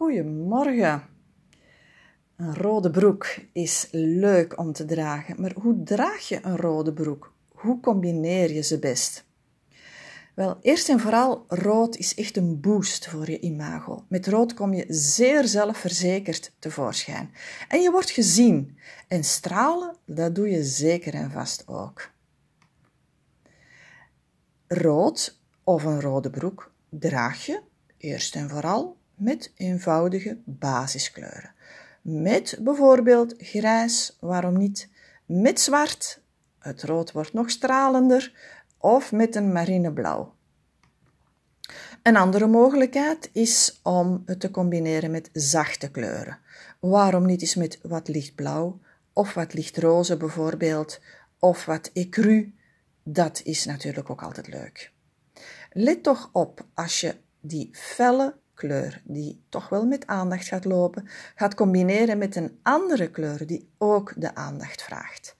Goedemorgen. Een rode broek is leuk om te dragen, maar hoe draag je een rode broek? Hoe combineer je ze best? Wel, eerst en vooral, rood is echt een boost voor je imago. Met rood kom je zeer zelfverzekerd tevoorschijn. En je wordt gezien. En stralen, dat doe je zeker en vast ook. Rood of een rode broek draag je eerst en vooral met eenvoudige basiskleuren. Met bijvoorbeeld grijs, waarom niet? Met zwart, het rood wordt nog stralender, of met een marineblauw. Een andere mogelijkheid is om het te combineren met zachte kleuren. Waarom niet eens met wat lichtblauw of wat lichtroze bijvoorbeeld, of wat ecru? Dat is natuurlijk ook altijd leuk. Let toch op als je die felle kleur, die toch wel met aandacht gaat lopen, gaat combineren met een andere kleur die ook de aandacht vraagt.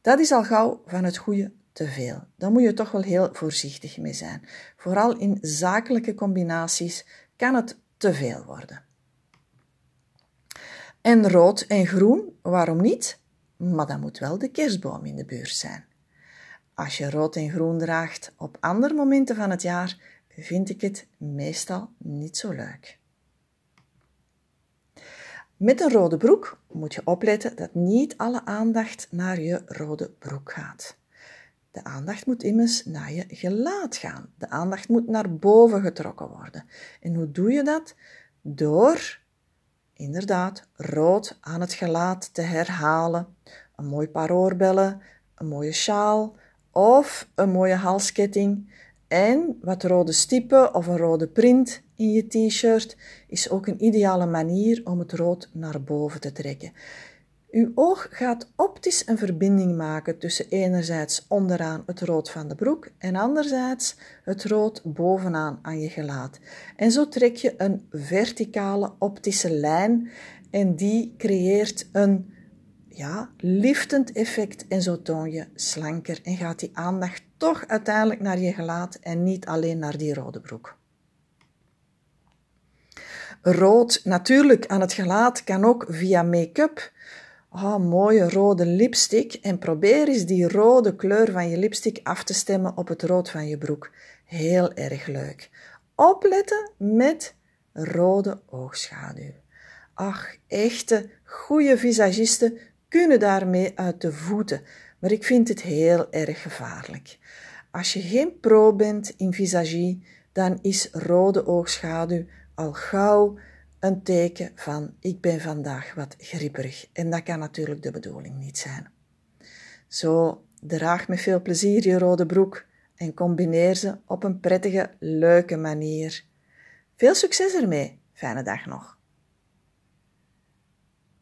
Dat is al gauw van het goede te veel. Daar moet je toch wel heel voorzichtig mee zijn. Vooral in zakelijke combinaties kan het te veel worden. En rood en groen, waarom niet? Maar dan moet wel de kerstboom in de buurt zijn. Als je rood en groen draagt op andere momenten van het jaar, vind ik het meestal niet zo leuk. Met een rode broek moet je opletten dat niet alle aandacht naar je rode broek gaat. De aandacht moet immers naar je gelaat gaan. De aandacht moet naar boven getrokken worden. En hoe doe je dat? Door inderdaad rood aan het gelaat te herhalen. Een mooi paar oorbellen, een mooie sjaal of een mooie halsketting. En wat rode stippen of een rode print in je t-shirt is ook een ideale manier om het rood naar boven te trekken. Uw oog gaat optisch een verbinding maken tussen enerzijds onderaan het rood van de broek en anderzijds het rood bovenaan aan je gelaat. En zo trek je een verticale optische lijn en die creëert een ja, liftend effect en zo toon je slanker en gaat die aandacht toch uiteindelijk naar je gelaat en niet alleen naar die rode broek. Rood natuurlijk aan het gelaat kan ook via make-up oh, mooie rode lipstick en probeer eens die rode kleur van je lipstick af te stemmen op het rood van je broek. Heel erg leuk. Opletten met rode oogschaduw. Ach, echte goede visagisten kunnen daarmee uit de voeten, maar ik vind het heel erg gevaarlijk. Als je geen pro bent in visagie, dan is rode oogschaduw al gauw een teken van ik ben vandaag wat grieperig. En dat kan natuurlijk de bedoeling niet zijn. Zo, draag met veel plezier je rode broek en combineer ze op een prettige, leuke manier. Veel succes ermee. Fijne dag nog.